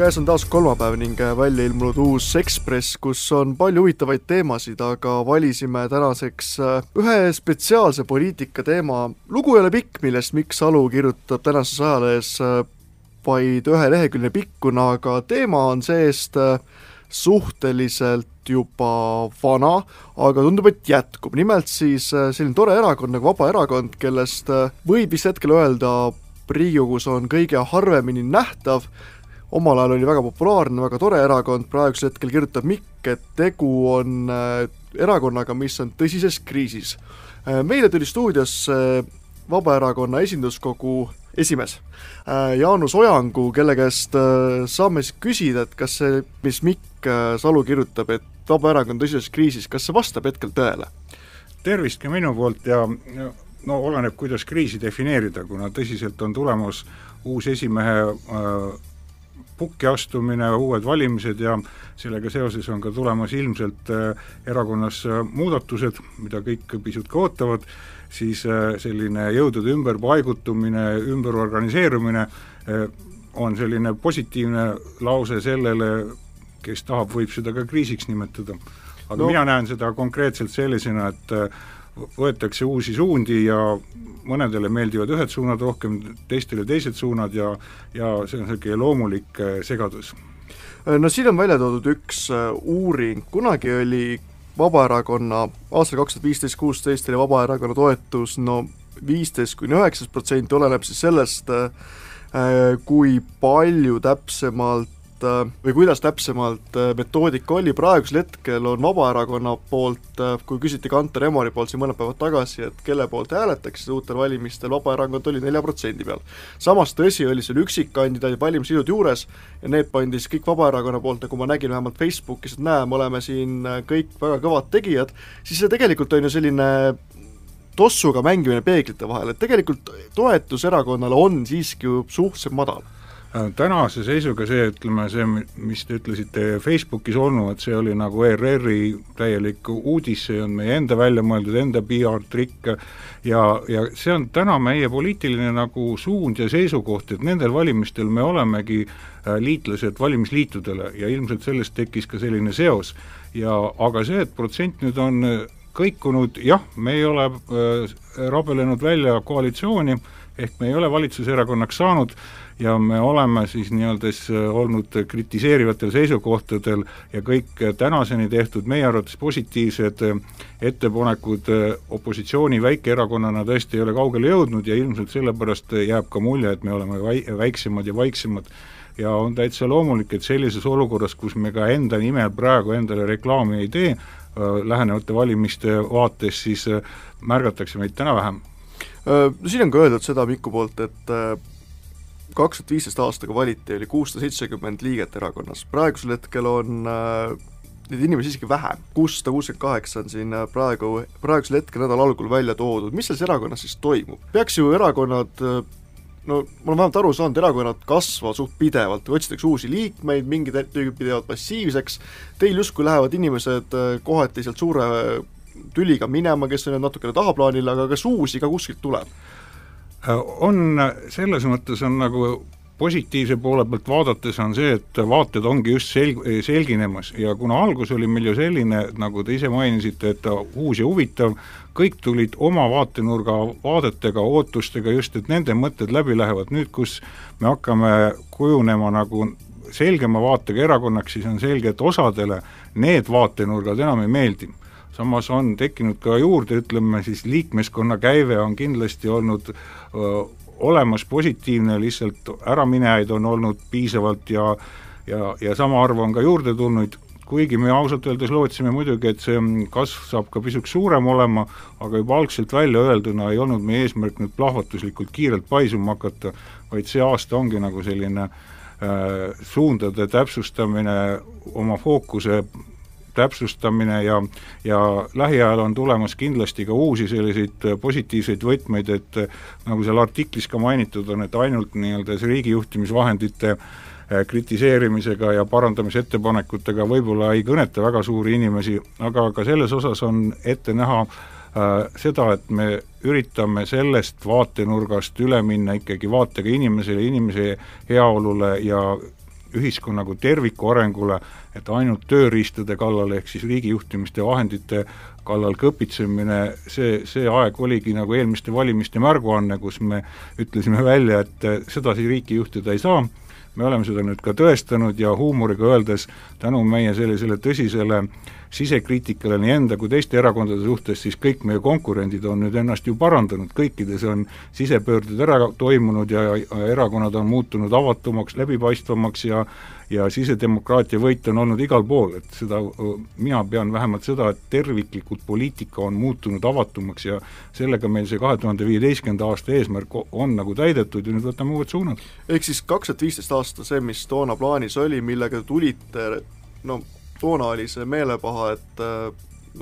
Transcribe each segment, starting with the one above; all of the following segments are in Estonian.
käes on taas kolmapäev ning välja ilmunud uus Ekspress, kus on palju huvitavaid teemasid, aga valisime tänaseks äh, ühe spetsiaalse poliitika teema. lugu ei ole pikk, millest Mikk Salu kirjutab tänases ajalehes äh, vaid ühe lehekülje pikkuna, aga teema on see-eest äh, suhteliselt juba vana, aga tundub, et jätkub. nimelt siis selline tore erakond nagu Vabaerakond, kellest võib vist hetkel öelda, Riigikogus on kõige harvemini nähtav omal ajal oli väga populaarne, väga tore erakond, praegusel hetkel kirjutab Mikk, et tegu on äh, erakonnaga, mis on tõsises kriisis. Äh, meile tuli stuudiosse Vabaerakonna esinduskogu esimees äh, Jaanus Ojangu, kelle käest saame siis küsida, et kas see, mis Mikk Salu kirjutab, et Vabaerakond on tõsises kriisis, kas see vastab hetkel tõele? tervist ka minu poolt ja no oleneb, kuidas kriisi defineerida, kuna tõsiselt on tulemas uus esimehe äh, pukki astumine, uued valimised ja sellega seoses on ka tulemas ilmselt äh, erakonnas äh, muudatused, mida kõik pisut ka ootavad, siis äh, selline jõudude ümberpaigutumine, ümberorganiseerumine on selline positiivne lause sellele, kes tahab, võib seda ka kriisiks nimetada. aga no. mina näen seda konkreetselt sellisena, et võetakse uusi suundi ja mõnedele meeldivad ühed suunad rohkem, teistele teised suunad ja ja see on niisugune loomulik äh, segadus. No siin on välja toodud üks äh, uuring, kunagi oli Vabaerakonna, aastal kaks tuhat viisteist, kuusteist oli Vabaerakonna toetus no viisteist kuni üheksateist protsenti, oleneb siis sellest, kui palju täpsemalt või kuidas täpsemalt äh, metoodika oli, praegusel hetkel on Vabaerakonna poolt, äh, kui küsiti Kantar Emori poolt siin mõned päevad tagasi, et kelle poolt hääletakse uutel valimistel, Vabaerakond oli nelja protsendi peal. samas tõsi, oli seal üksikkandidaadid valimisliidud juures ja need pandi siis kõik Vabaerakonna poolt, nagu ma nägin vähemalt Facebookis, et näe, me oleme siin kõik väga kõvad tegijad, siis see tegelikult on ju selline tossuga mängimine peeglite vahel, et tegelikult toetus erakonnale on siiski ju suhteliselt madal Äh, tänase seisuga see, ütleme see, mis te ütlesite Facebookis olnu, et see oli nagu ERR-i täielik uudis, see on meie enda välja mõeldud, enda PR-trikk ja, ja see on täna meie poliitiline nagu suund ja seisukoht, et nendel valimistel me olemegi äh, liitlased valimisliitudele ja ilmselt sellest tekkis ka selline seos. ja aga see, et protsent nüüd on äh, kõikunud, jah, me ei ole äh, rabelenud välja koalitsiooni, ehk me ei ole valitsuserakonnaks saanud, ja me oleme siis nii-öelda olnud kritiseerivatel seisukohtadel ja kõik tänaseni tehtud meie arvates positiivsed ettepanekud opositsiooni väikeerakonnana tõesti ei ole kaugele jõudnud ja ilmselt sellepärast jääb ka mulje, et me oleme väi-, väiksemad ja vaiksemad ja on täitsa loomulik, et sellises olukorras, kus me ka enda nimel praegu endale reklaami ei tee, lähenevate valimiste vaates, siis märgatakse meid täna vähem. Siin on ka öeldud seda Miku poolt, et kaks tuhat viisteist aastaga valiti, oli kuussada seitsekümmend liiget erakonnas, praegusel hetkel on äh, neid inimesi isegi vähem, kuussada kuuskümmend kaheksa on siin äh, praegu, praegusel hetkel nädala algul välja toodud, mis selles erakonnas siis toimub? peaks ju erakonnad äh, no ma olen vähemalt aru saanud, erakonnad kasvavad suht pidevalt, otsitakse uusi liikmeid, mingid tüübid jäävad passiivseks, teil justkui lähevad inimesed äh, kohati sealt suure tüliga minema, kes on jäänud natukene tahaplaanile, aga kas uusi ka kuskilt tuleb? Äh, on, selles mõttes on nagu positiivse poole pealt vaadates on see, et vaated ongi just selg-, selginemas ja kuna algus oli meil ju selline, nagu te ise mainisite, et uus ja huvitav, kõik tulid oma vaatenurga vaadetega, ootustega just, et nende mõtted läbi lähevad, nüüd kus me hakkame kujunema nagu selgema vaatega erakonnaks, siis on selge, et osadele need vaatenurgad enam ei meeldi samas on tekkinud ka juurde, ütleme siis liikmeskonna käive on kindlasti olnud öö, olemas positiivne, lihtsalt äraminejaid on olnud piisavalt ja ja, ja sama arv on ka juurde tulnud, kuigi me ausalt öeldes lootsime muidugi, et see kasv saab ka pisut suurem olema, aga juba algselt välja öelduna ei olnud meie eesmärk nüüd plahvatuslikult kiirelt paisuma hakata, vaid see aasta ongi nagu selline äh, suundade täpsustamine, oma fookuse täpsustamine ja ja lähiajal on tulemas kindlasti ka uusi selliseid positiivseid võtmeid, et nagu seal artiklis ka mainitud on, et ainult nii-öelda see riigijuhtimisvahendite äh, kritiseerimisega ja parandamise ettepanekutega võib-olla ei kõneta väga suuri inimesi, aga ka selles osas on ette näha äh, seda, et me üritame sellest vaatenurgast üle minna ikkagi vaatega inimesele, inimese heaolule ja ühiskonna kui terviku arengule, et ainult tööriistade kallal, ehk siis riigijuhtimiste vahendite kallal kõpitsemine, see, see aeg oligi nagu eelmiste valimiste märguanne, kus me ütlesime välja, et sedasi riiki juhtida ei saa, me oleme seda nüüd ka tõestanud ja huumoriga öeldes tänu meie sellisele tõsisele sisekriitikale nii enda kui teiste erakondade suhtes, siis kõik meie konkurendid on nüüd ennast ju parandanud, kõikides on sisepöörded ära toimunud ja, ja erakonnad on muutunud avatumaks, läbipaistvamaks ja ja sisedemokraatia võit on olnud igal pool, et seda, mina pean vähemalt seda, et terviklikult poliitika on muutunud avatumaks ja sellega meil see kahe tuhande viieteistkümnenda aasta eesmärk on nagu täidetud ja nüüd võtame uued suunad. ehk siis kaks tuhat viisteist aasta, see, mis toona plaanis oli, millega te tulite, no toona oli see meelepaha, et äh,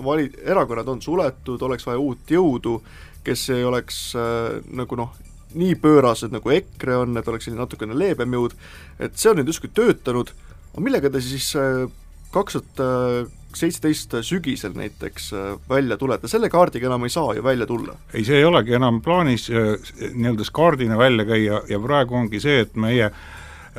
vali-, erakonnad on suletud, oleks vaja uut jõudu, kes ei oleks äh, nagu noh, nii pöörased, nagu EKRE on, et oleks selline natukene leebem jõud, et see on nüüd justkui töötanud, aga millega te siis äh, kaks tuhat seitseteist sügisel näiteks äh, välja tulete, selle kaardiga enam ei saa ju välja tulla? ei, see ei olegi enam plaanis äh, nii-öelda skaardina välja käia ja praegu ongi see, et meie äh,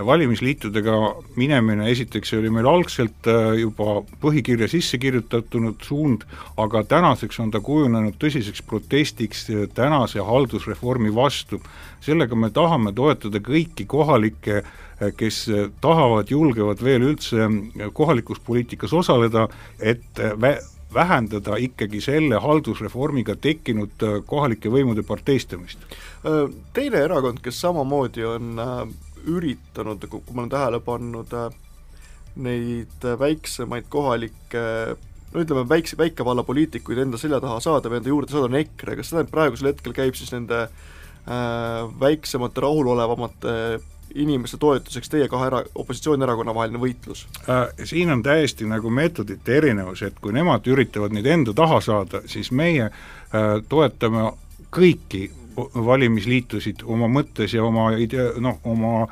valimisliitudega minemine, esiteks oli meil algselt äh, juba põhikirja sisse kirjutatud suund, aga tänaseks on ta kujunenud tõsiseks protestiks äh, tänase haldusreformi vastu. sellega me tahame toetada kõiki kohalikke, äh, kes tahavad, julgevad veel üldse kohalikus poliitikas osaleda, et vä-, vähendada ikkagi selle haldusreformiga tekkinud kohalike võimude parteistamist. Teine erakond, kes samamoodi on üritanud, kui ma olen tähele pannud äh, neid väiksemaid kohalikke no ütleme, väikse, väikevalla poliitikuid enda selja taha saada või enda juurde saada, on EKRE, kas tähendab, praegusel hetkel käib siis nende äh, väiksemate, rahulolevamate inimeste toetuseks teie kahe era-, opositsioonierakonna vaheline võitlus äh,? Siin on täiesti nagu meetodite erinevus, et kui nemad üritavad neid enda taha saada, siis meie äh, toetame kõiki valimisliitusid oma mõttes ja oma ide-, noh, oma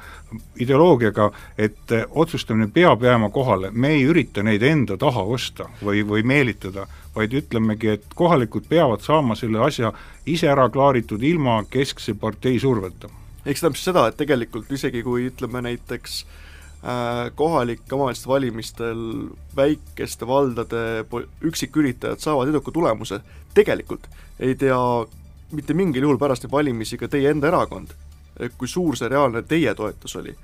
ideoloogiaga, et otsustamine peab jääma kohale, me ei ürita neid enda taha osta või, või meelitada, vaid ütlemegi, et kohalikud peavad saama selle asja ise ära klaaritud ilma keskse partei surveta. ehk see tähendab seda, et tegelikult isegi kui ütleme näiteks äh, kohalike omavalitsuste valimistel väikeste valdade üksiküritajad saavad eduka tulemuse, tegelikult ei tea mitte mingil juhul pärast neid valimisi ka teie enda erakond, kui suur see reaalne teie toetus oli.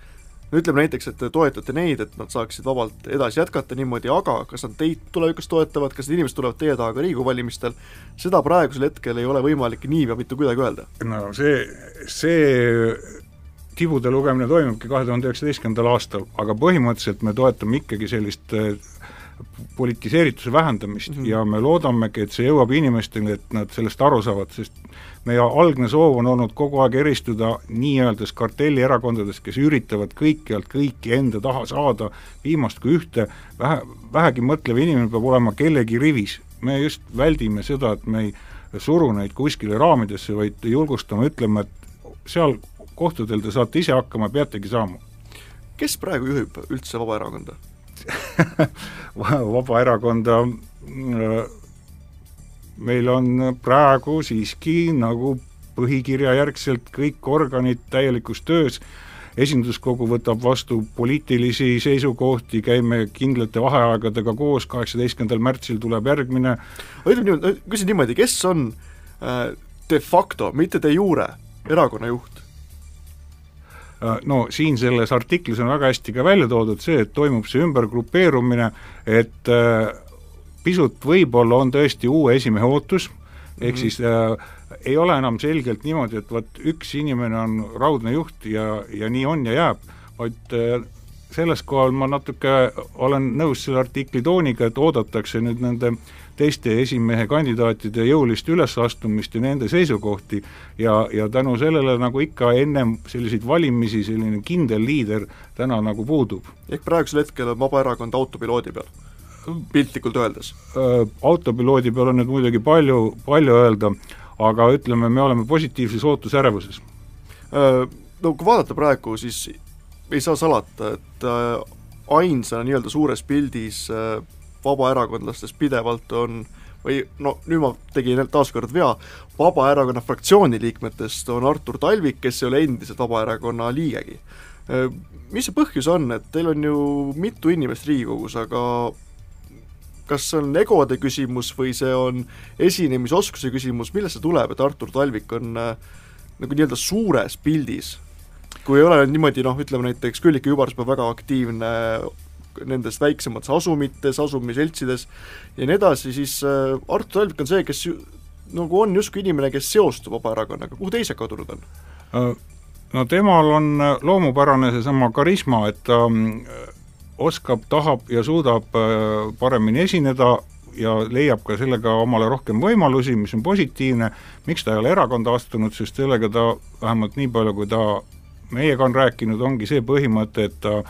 no ütleme näiteks, et te toetate neid, et nad saaksid vabalt edasi jätkata niimoodi, aga kas nad teid tulevikus toetavad, kas need inimesed tulevad teie taha ka Riigikogu valimistel, seda praegusel hetkel ei ole võimalik nii või mitte kuidagi öelda. no see, see tibude lugemine toimubki kahe tuhande üheksateistkümnendal aastal, aga põhimõtteliselt me toetame ikkagi sellist politiseerituse vähendamist mm -hmm. ja me loodamegi, et see jõuab inimesteni, et nad sellest aru saavad, sest meie algne soov on olnud kogu aeg eristuda nii-öeldes kartellierakondadest, kes üritavad kõikjalt kõiki enda taha saada, viimast kui ühte, vähe, vähegi mõtlev inimene peab olema kellegi rivis. me just väldime seda, et me ei suru neid kuskile raamidesse, vaid julgustame, ütleme, et seal kohtadel te saate ise hakkama, peategi saama. kes praegu juhib üldse Vabaerakonda? Vabaerakonda äh, meil on praegu siiski nagu põhikirja järgselt kõik organid täielikus töös, esinduskogu võtab vastu poliitilisi seisukohti, käime kindlate vaheaegadega koos, kaheksateistkümnendal märtsil tuleb järgmine ütleme niimoodi, küsin niimoodi, kes on äh, de facto, mitte de jure, erakonna juht? Äh, no siin selles artiklis on väga hästi ka välja toodud see, et toimub see ümbergrupeerumine, et äh, pisut võib-olla on tõesti uue esimehe ootus, ehk mm -hmm. siis äh, ei ole enam selgelt niimoodi, et vot üks inimene on raudne juht ja, ja nii on ja jääb, vaid äh, selles kohal ma natuke olen nõus selle artikli tooniga, et oodatakse nüüd nende äh, teiste esimehe kandidaatide jõulist ülesastumist ja nende seisukohti ja, ja tänu sellele nagu ikka ennem selliseid valimisi selline kindel liider täna nagu puudub. ehk praegusel hetkel on Vabaerakond autopiloodi peal? piltlikult öeldes? Autopiloodi peal on nüüd muidugi palju, palju öelda, aga ütleme, me oleme positiivses ootusärevuses. No kui vaadata praegu, siis ei saa salata, et ainsana nii-öelda suures pildis vabaerakondlastest pidevalt on või no nüüd ma tegin taaskord vea, Vabaerakonna fraktsiooni liikmetest on Artur Talvik, kes ei ole endiselt Vabaerakonna liigegi. mis see põhjus on, et teil on ju mitu inimest Riigikogus, aga kas see on egode küsimus või see on esinemisoskuse küsimus, millest see tuleb, et Artur Talvik on äh, nagu nii-öelda suures pildis, kui ei ole niimoodi noh, ütleme näiteks Külliki Kübarsepp on väga aktiivne nendes väiksemates asumites, asumiseltsides ja nii edasi, siis äh, Artur Talvik on see, kes nagu on justkui inimene, kes seostub Vabaerakonnaga, kuhu teised kadunud on? Uh,? no temal on äh, loomupärane seesama karisma, et ta mm, oskab, tahab ja suudab äh, paremini esineda ja leiab ka sellega omale rohkem võimalusi, mis on positiivne, miks ta ei ole erakonda astunud, sest sellega ta vähemalt nii palju, kui ta meiega on rääkinud, ongi see põhimõte, et ta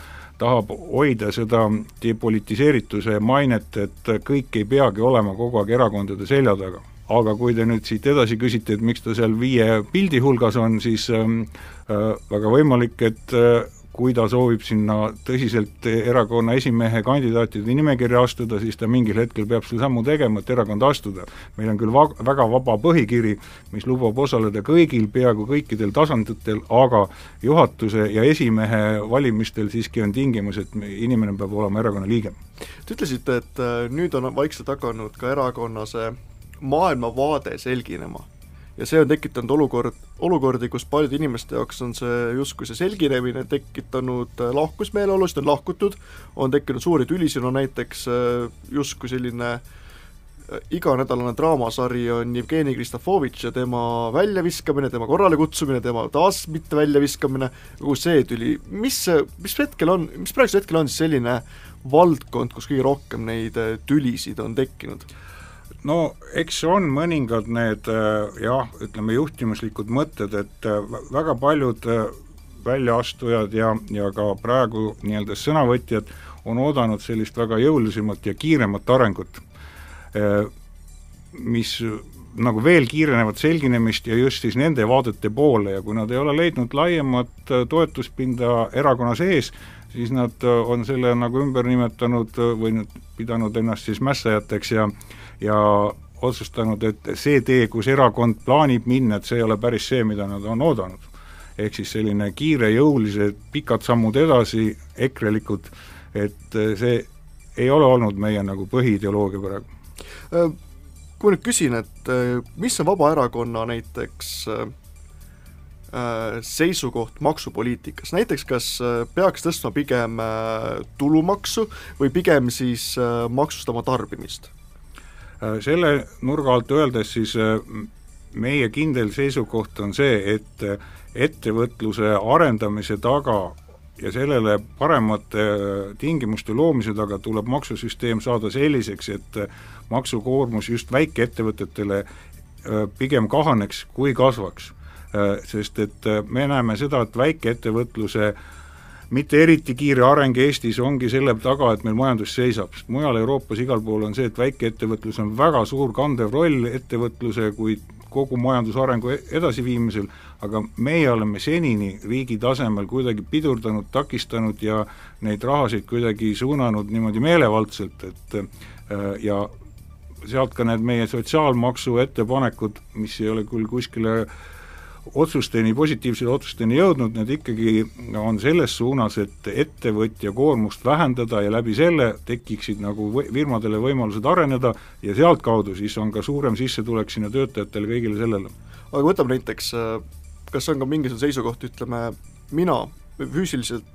tahab hoida seda depolitiseerituse mainet, et kõik ei peagi olema kogu aeg erakondade selja taga. Aga kui te nüüd siit edasi küsite, et miks ta seal viie pildi hulgas on, siis ähm, äh, väga võimalik, et äh, kui ta soovib sinna tõsiselt erakonna esimehe kandidaatide nimekirja astuda, siis ta mingil hetkel peab selle sammu tegema, et erakonda astuda. meil on küll va-, väga vaba põhikiri, mis lubab osaleda kõigil, peaaegu kõikidel tasanditel, aga juhatuse ja esimehe valimistel siiski on tingimus, et inimene peab olema erakonna liige. Te ütlesite, et äh, nüüd on vaikselt hakanud ka erakonna see maailmavaade selginema. Ja see on tekitanud olukord, olukordi, kus paljude inimeste jaoks on see justkui see selginemine tekitanud äh, lahkusmeeleolusid, on lahkutud, on tekkinud suuri tülisid, no näiteks äh, justkui selline äh, iganädalane draamasari on Jevgeni Kristofovitš ja tema väljaviskamine, tema korrale kutsumine, tema taas mitte väljaviskamine, kogu see tüli, mis, mis hetkel on, mis praegusel hetkel on siis selline valdkond, kus kõige rohkem neid tülisid on tekkinud? No eks on mõningad need äh, jah, ütleme juhtimuslikud mõtted, et äh, väga paljud äh, väljaastujad ja, ja ka praegu nii-öelda sõnavõtjad on oodanud sellist väga jõulisemat ja kiiremat arengut, mis nagu veel kiirenevat selginemist ja just siis nende vaadete poole ja kui nad ei ole leidnud laiemat toetuspinda erakonna sees, siis nad on selle nagu ümber nimetanud või nüüd pidanud ennast siis mässajateks ja ja otsustanud, et see tee, kus erakond plaanib minna, et see ei ole päris see, mida nad on oodanud. ehk siis selline kiire, jõulised, pikad sammud edasi, ekrelikud, et see ei ole olnud meie nagu põhiideoloogia praegu. Äh, kui ma nüüd küsin, et äh, mis on Vabaerakonna näiteks äh, seisukoht maksupoliitikas, näiteks kas peaks tõstma pigem tulumaksu või pigem siis maksustama tarbimist? Äh, selle nurga alt öeldes siis äh, meie kindel seisukoht on see, et äh, ettevõtluse arendamise taga ja sellele paremate tingimuste loomise taga tuleb maksusüsteem saada selliseks, et maksukoormus just väikeettevõtetele pigem kahaneks kui kasvaks. Sest et me näeme seda, et väikeettevõtluse äh, mitte eriti kiire areng Eestis ongi selle taga, et meil majandus seisab, sest mujal Euroopas igal pool on see, et väikeettevõtlus on väga suur kandev roll ettevõtluse kui kogu majandusarengu e-, edasiviimisel, aga meie oleme senini riigi tasemel kuidagi pidurdanud, takistanud ja neid rahasid kuidagi suunanud niimoodi meelevaldselt, et äh, ja sealt ka need meie sotsiaalmaksu ettepanekud, mis ei ole küll kuskile äh, otsusteni, positiivsete otsusteni jõudnud, need ikkagi on selles suunas, et ettevõtja koormust vähendada ja läbi selle tekiksid nagu firmadele võimalused areneda ja sealtkaudu siis on ka suurem sissetulek sinna töötajatele, kõigile sellele. aga võtame näiteks, kas on ka mingisugune seisukoht, ütleme, mina füüsiliselt,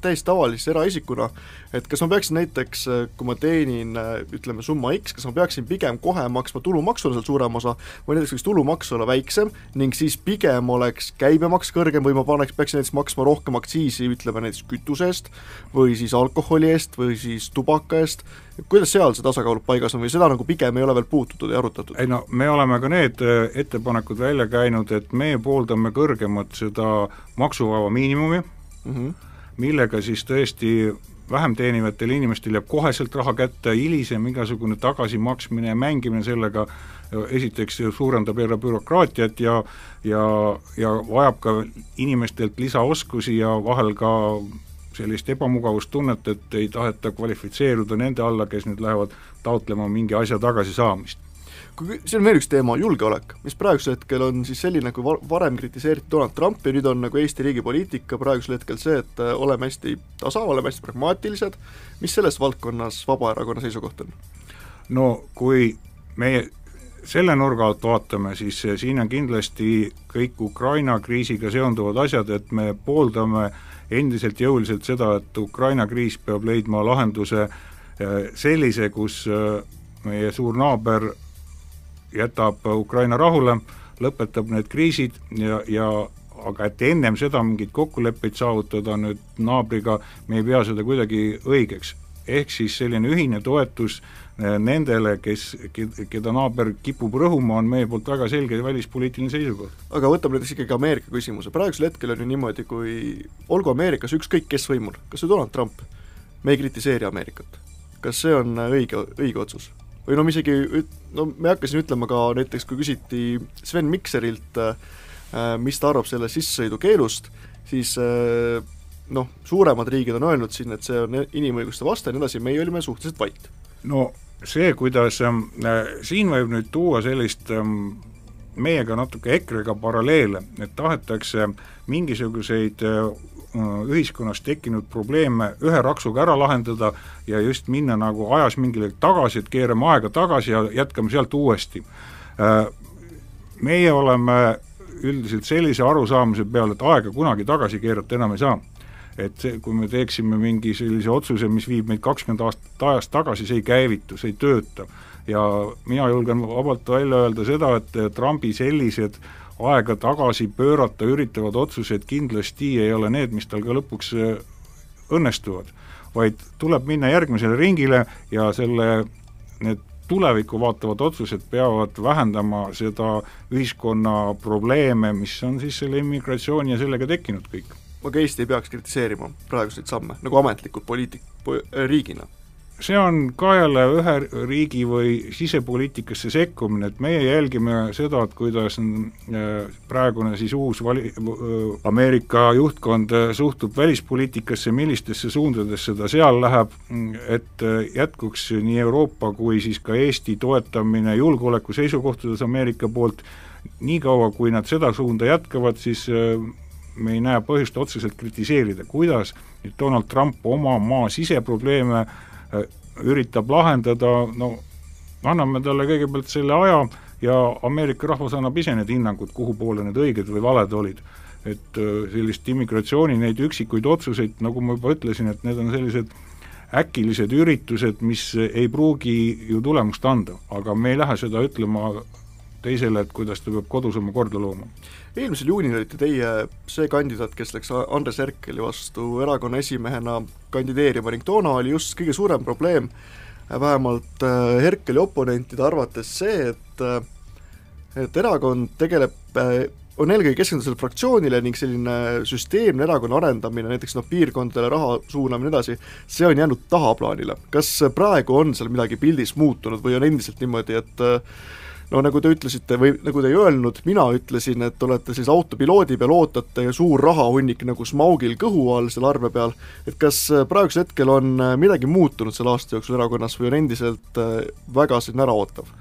täiesti tavalise eraisikuna, et kas ma peaksin näiteks, kui ma teenin ütleme, summa X, kas ma peaksin pigem kohe maksma tulumaksu sealt suurem osa või näiteks võiks tulumaks olla väiksem ning siis pigem oleks käibemaks kõrgem või ma paneks, peaksin näiteks maksma rohkem aktsiisi, ütleme näiteks kütuse eest või siis alkoholi eest või siis tubaka eest, kuidas seal see tasakaal paigas on või seda nagu pigem ei ole veel puututud ja arutatud? ei no me oleme ka need äh, ettepanekud välja käinud, et me pooldame kõrgemat seda maksuvaba miinimumi, mm, -hmm. millega siis tõesti vähem teenivatel inimestel jääb koheselt raha kätte, hilisem igasugune tagasimaksmine ja mängimine sellega esiteks suurendab jälle bürokraatiat ja ja, ja vajab ka inimestelt lisaoskusi ja vahel ka sellist ebamugavustunnet, et ei taheta kvalifitseeruda nende alla, kes nüüd lähevad taotlema mingi asja tagasisaamist kui siin on veel üks teema, julgeolek, mis praegusel hetkel on siis selline, kui varem kritiseeriti Donald Trumpi, nüüd on nagu Eesti riigi poliitika praegusel hetkel see, et äh, oleme hästi tasa, oleme hästi pragmaatilised, mis selles valdkonnas Vabaerakonna seisukoht on? no kui meie selle nurga alt vaatame, siis äh, siin on kindlasti kõik Ukraina kriisiga seonduvad asjad, et me pooldame endiselt jõuliselt seda, et Ukraina kriis peab leidma lahenduse äh, sellise, kus meie suur naaber jätab Ukraina rahule, lõpetab need kriisid ja, ja aga et ennem seda mingeid kokkuleppeid saavutada nüüd naabriga, me ei pea seda kuidagi õigeks. ehk siis selline ühine toetus eh, nendele, kes, keda naaber kipub rõhuma, on meie poolt väga selge välispoliitiline seisukoht. aga võtame näiteks ikkagi Ameerika küsimuse, praegusel hetkel on ju niimoodi, kui olgu Ameerikas ükskõik kes võimul, kas või Donald Trump, me ei kritiseeri Ameerikat. kas see on õige, õige otsus? Või no ma isegi, no me hakkasin ütlema ka näiteks, kui küsiti Sven Mikserilt, äh, mis ta arvab sellest sissesõidukeelust, siis äh, noh, suuremad riigid on öelnud siin, et see on inimõiguste vastu ja nii edasi, meie olime suhteliselt vait. no see, kuidas äh, siin võib nüüd tuua sellist äh, meiega natuke EKRE-ga paralleele, et tahetakse mingisuguseid äh, ühiskonnas tekkinud probleeme ühe raksuga ära lahendada ja just minna nagu ajas mingile tagasi, et keerame aega tagasi ja jätkame sealt uuesti. Äh, meie oleme üldiselt sellise arusaamise peal, et aega kunagi tagasi keerata enam ei saa. et kui me teeksime mingi sellise otsuse, mis viib meid kakskümmend aastat ajas tagasi, see ei käivitu, see ei tööta. Ja mina julgen vabalt välja öelda seda, et Trumpi sellised äh, aega tagasi pöörata üritavad otsused kindlasti ei ole need, mis tal ka lõpuks äh, õnnestuvad. vaid tuleb minna järgmisele ringile ja selle, need tulevikku vaatavad otsused peavad vähendama seda ühiskonna probleeme, mis on siis selle immigratsiooni ja sellega tekkinud kõik. aga Eesti ei peaks kritiseerima praeguseid samme, nagu ametlikult poliitik-, riigina see on ka jälle ühe riigi või sisepoliitikasse sekkumine, et meie jälgime seda, et kuidas äh, praegune siis uus vali-, äh, Ameerika juhtkond äh, suhtub välispoliitikasse, millistesse suundadesse ta seal läheb, et jätkuks nii Euroopa kui siis ka Eesti toetamine julgeoleku seisukohtades Ameerika poolt, niikaua kui nad seda suunda jätkavad, siis me ei näe põhjust otseselt kritiseerida, kuidas nüüd Donald Trump oma maa siseprobleeme äh, üritab lahendada, no anname talle kõigepealt selle aja ja Ameerika rahvas annab ise need hinnangud, kuhu poole need õiged või valed olid. et äh, sellist immigratsiooni, neid üksikuid otsuseid, nagu ma juba ütlesin, et need on sellised äkilised üritused, mis ei pruugi ju tulemust anda, aga me ei lähe seda ütlema teisele, et kuidas ta peab kodus oma korda looma eelmisel juunil olite teie see kandidaat, kes läks Andres Herkeli vastu erakonna esimehena kandideerima ning toona oli just kõige suurem probleem, vähemalt äh, Herkeli oponentide arvates see, et äh, et erakond tegeleb, äh, on eelkõige keskendunud sellele fraktsioonile ning selline süsteemne erakonna arendamine, näiteks noh, piirkondadele raha suunamine nii edasi, see on jäänud tahaplaanile. kas praegu on seal midagi pildis muutunud või on endiselt niimoodi, et no nagu te ütlesite või nagu te ei öelnud, mina ütlesin, et olete siis autopiloodi peal, ootate ja suur rahahunnik nagu Smaugil kõhu all seal arve peal, et kas äh, praegusel hetkel on äh, midagi muutunud selle aasta jooksul erakonnas või on endiselt äh, väga selline äraootav?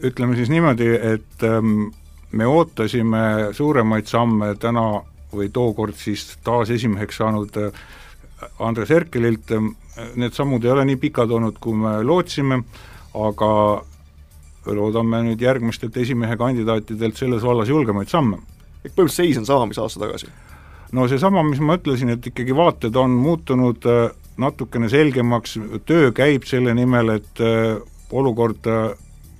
Ütleme siis niimoodi, et ähm, me ootasime suuremaid samme täna või tookord siis taasesimeheks saanud Andres Herkelilt, need sammud ei ole nii pikad olnud, kui me lootsime, aga loodame nüüd järgmistelt esimehe kandidaatidelt selles vallas julgemaid samme. ehk põhimõtteliselt seis on sama, mis aasta tagasi? no seesama, mis ma ütlesin, et ikkagi vaated on muutunud äh, natukene selgemaks, töö käib selle nimel, et äh, olukord äh,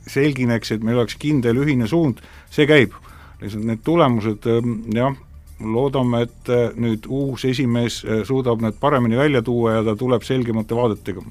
selgineks, et meil oleks kindel ühine suund, see käib. lihtsalt need tulemused jah, loodame, et nüüd uus esimees suudab need paremini välja tuua ja ta tuleb selgemate vaadetega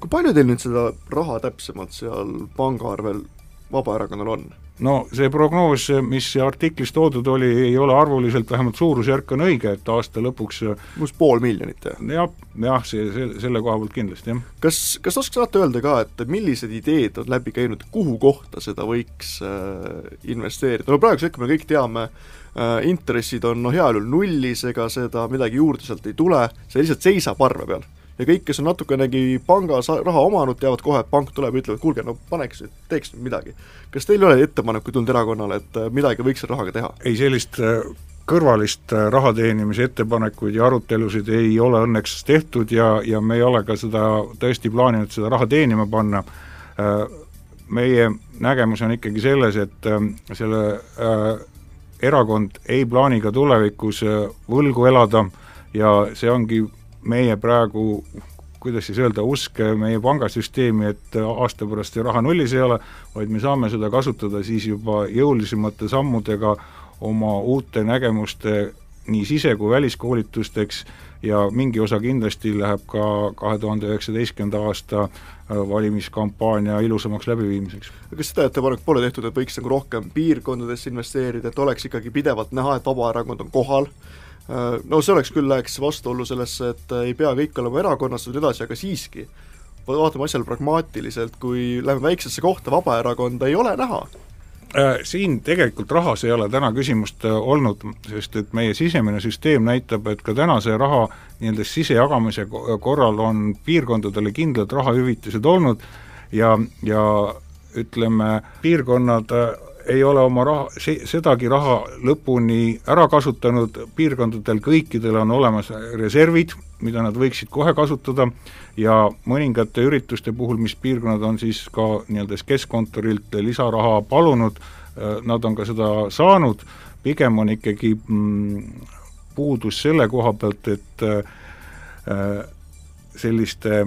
kui palju teil nüüd seda raha täpsemalt seal pangaarvel Vabaerakonnal on? no see prognoos, mis artiklis toodud oli, ei ole arvuliselt, vähemalt suurusjärk on õige, et aasta lõpuks umbes pool miljonit, jah? jah, jah, see, see, selle koha pealt kindlasti, jah. kas, kas oskate saate öelda ka, et millised ideed on läbi käinud, kuhu kohta seda võiks äh, investeerida, no praegusel hetkel me kõik teame äh,, intressid on noh, heal juhul nullis, ega seda midagi juurde sealt ei tule, see lihtsalt seisab arve peal ja kõik, kes on natukenegi pangas raha omanud, teavad kohe, et pank tuleb ja ütleb, et kuulge, no paneks teeks midagi. kas teil ei ole ettepanekuid tulnud erakonnale, et midagi võiks selle rahaga teha? ei, sellist kõrvalist raha teenimise ettepanekuid ja arutelusid ei ole õnneks tehtud ja, ja me ei ole ka seda tõesti plaaninud seda raha teenima panna, meie nägemus on ikkagi selles, et selle äh, erakond ei plaani ka tulevikus äh, võlgu elada ja see ongi meie praegu kuidas siis öelda, usk meie pangasüsteemi, et aasta pärast see raha nullis ei ole, vaid me saame seda kasutada siis juba jõulisemate sammudega oma uute nägemuste nii sise- kui väliskoolitusteks ja mingi osa kindlasti läheb ka kahe tuhande üheksateistkümnenda aasta äh, valimiskampaania ilusamaks läbiviimiseks. kas seda ettepanekut pole tehtud, et võiks nagu rohkem piirkondadesse investeerida, et oleks ikkagi pidevalt näha, et Vabaerakond on kohal, no see oleks küll, läheks vastuollu sellesse, et ei pea kõik olema erakonnas ja nii edasi, aga siiski, vaatame asjale pragmaatiliselt, kui läheme väiksesse kohta, Vabaerakonda ei ole näha. Äh, siin tegelikult rahas ei ole täna küsimust äh, olnud, sest et meie sisemine süsteem näitab, et ka tänase raha nii-öelda sisejagamise korral on piirkondadele kindlad rahahüvitised olnud ja, ja ütleme, piirkonnad äh, ei ole oma raha, sedagi raha lõpuni ära kasutanud, piirkondadel kõikidel on olemas reservid, mida nad võiksid kohe kasutada ja mõningate ürituste puhul, mis piirkonnad on siis ka nii-öelda keskkontorilt lisaraha palunud, äh, nad on ka seda saanud, pigem on ikkagi mm, puudus selle koha pealt, et äh, selliste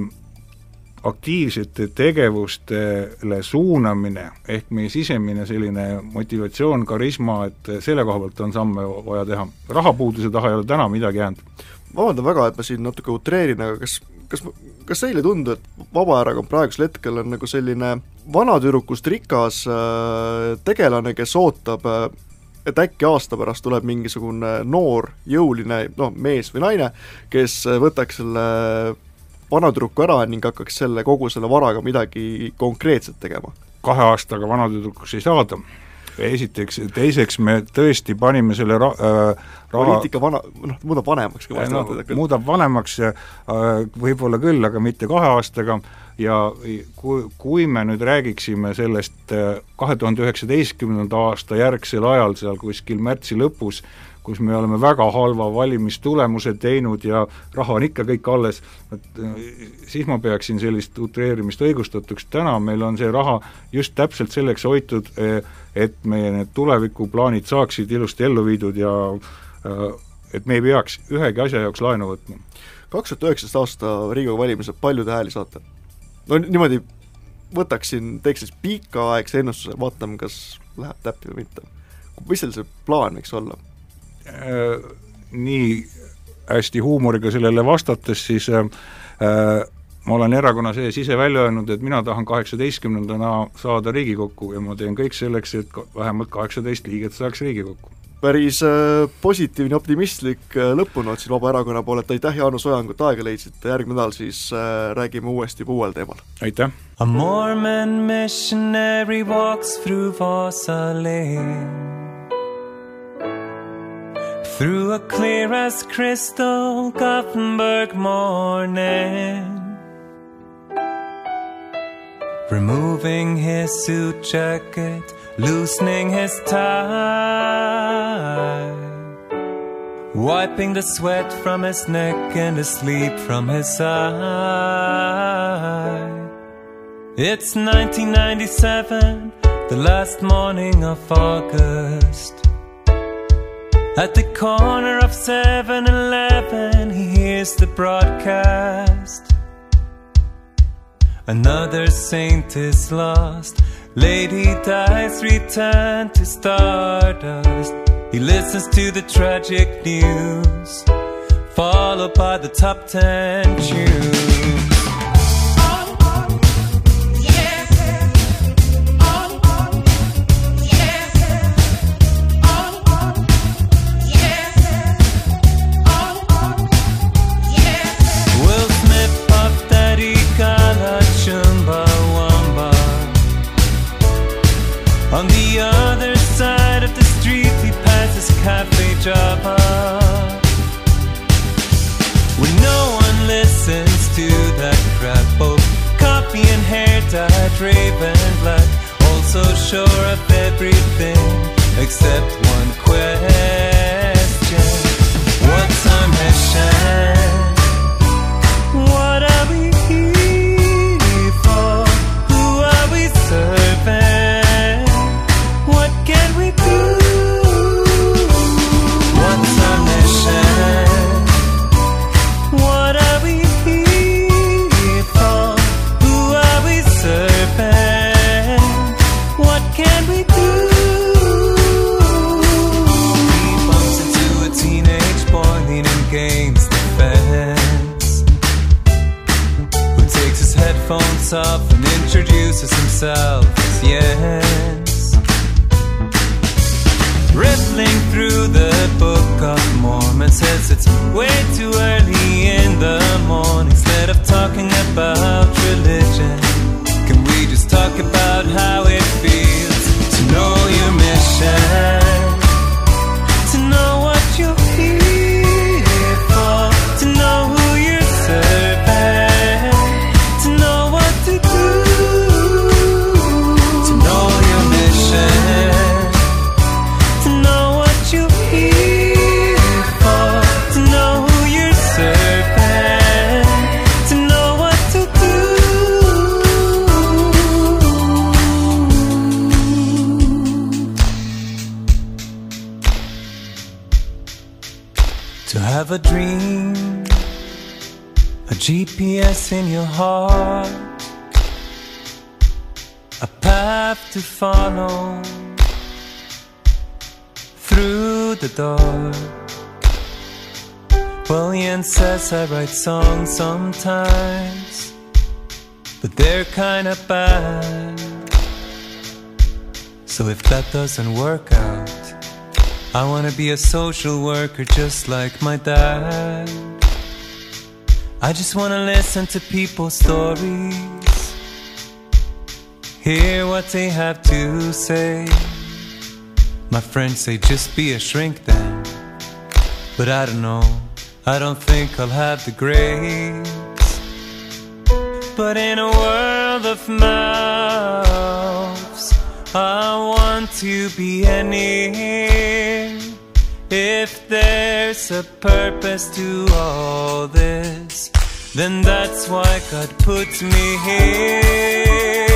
aktiivsete tegevustele suunamine, ehk meie sisemine selline motivatsioon, karisma, et selle koha pealt on samme vaja teha. rahapuuduse taha ei ole täna midagi jäänud vabandan väga, et ma siin natuke utreerin, aga kas, kas, kas teile ei tundu, et Vabaerakond praegusel hetkel on nagu selline vanatüdrukust rikas äh, tegelane, kes ootab äh, et äkki aasta pärast tuleb mingisugune noor jõuline noh, mees või naine, kes võtaks selle vanatüdruku ära ning hakkaks selle, kogu selle varaga midagi konkreetset tegema? kahe aastaga vanatüdrukuks ei saada esiteks, teiseks me tõesti panime selle ra- äh,, raha poliitika vana, noh, muudab vanemaks ka no, muudab vanemaks äh, võib-olla küll, aga mitte kahe aastaga, ja kui, kui me nüüd räägiksime sellest äh, kahe tuhande üheksateistkümnenda aasta järgsel ajal, seal kuskil märtsi lõpus, kus me oleme väga halva valimistulemuse teinud ja raha on ikka kõik alles, et äh, siis ma peaksin sellist utreerimist õigustatuks, täna meil on see raha just täpselt selleks hoitud, e, et meie need tulevikuplaanid saaksid ilusti ellu viidud ja äh, et me ei peaks ühegi asja jaoks laenu võtma. kaks tuhat üheksateist aasta Riigikogu valimised, palju te hääli saate? no niimoodi võtaksin, teeks siis pikaaegse ennustuse, vaatame, kas läheb täppi või mitte. mis teil see plaan võiks olla? Äh, nii hästi huumoriga sellele vastates, siis äh, äh, ma olen erakonna sees ise välja öelnud, et mina tahan kaheksateistkümnendana saada Riigikokku ja ma teen kõik selleks, et vähemalt kaheksateist liiget saaks Riigikokku. päris äh, positiivne, optimistlik äh, lõpunoot siin Vabaerakonna poolelt, aitäh, Jaanus Ojang, et aega leidsite, järgmine nädal siis äh, räägime uuesti uuel teemal. aitäh! A Mormon missionary walks through Vasa lane Through a clear as crystal Gothenburg morning. Removing his suit jacket Loosening his tie. Wiping the sweat from his neck And the sleep from his eye. It's 1997 The last morning of August at the corner of 7 Eleven, he hears the broadcast. Another saint is lost, lady dies, return to stardust. He listens to the tragic news, followed by the top 10 tunes. Raven black, also sure of everything except one question. Says it's way too a GPS in your heart, a path to follow through the door. Well, Ian says I write songs sometimes, but they're kinda bad. So if that doesn't work out, I wanna be a social worker just like my dad. I just wanna listen to people's stories, hear what they have to say. My friends say just be a shrink then. But I don't know, I don't think I'll have the grace. But in a world of mouths, I want to be any. If there's a purpose to all this, then that's why God puts me here.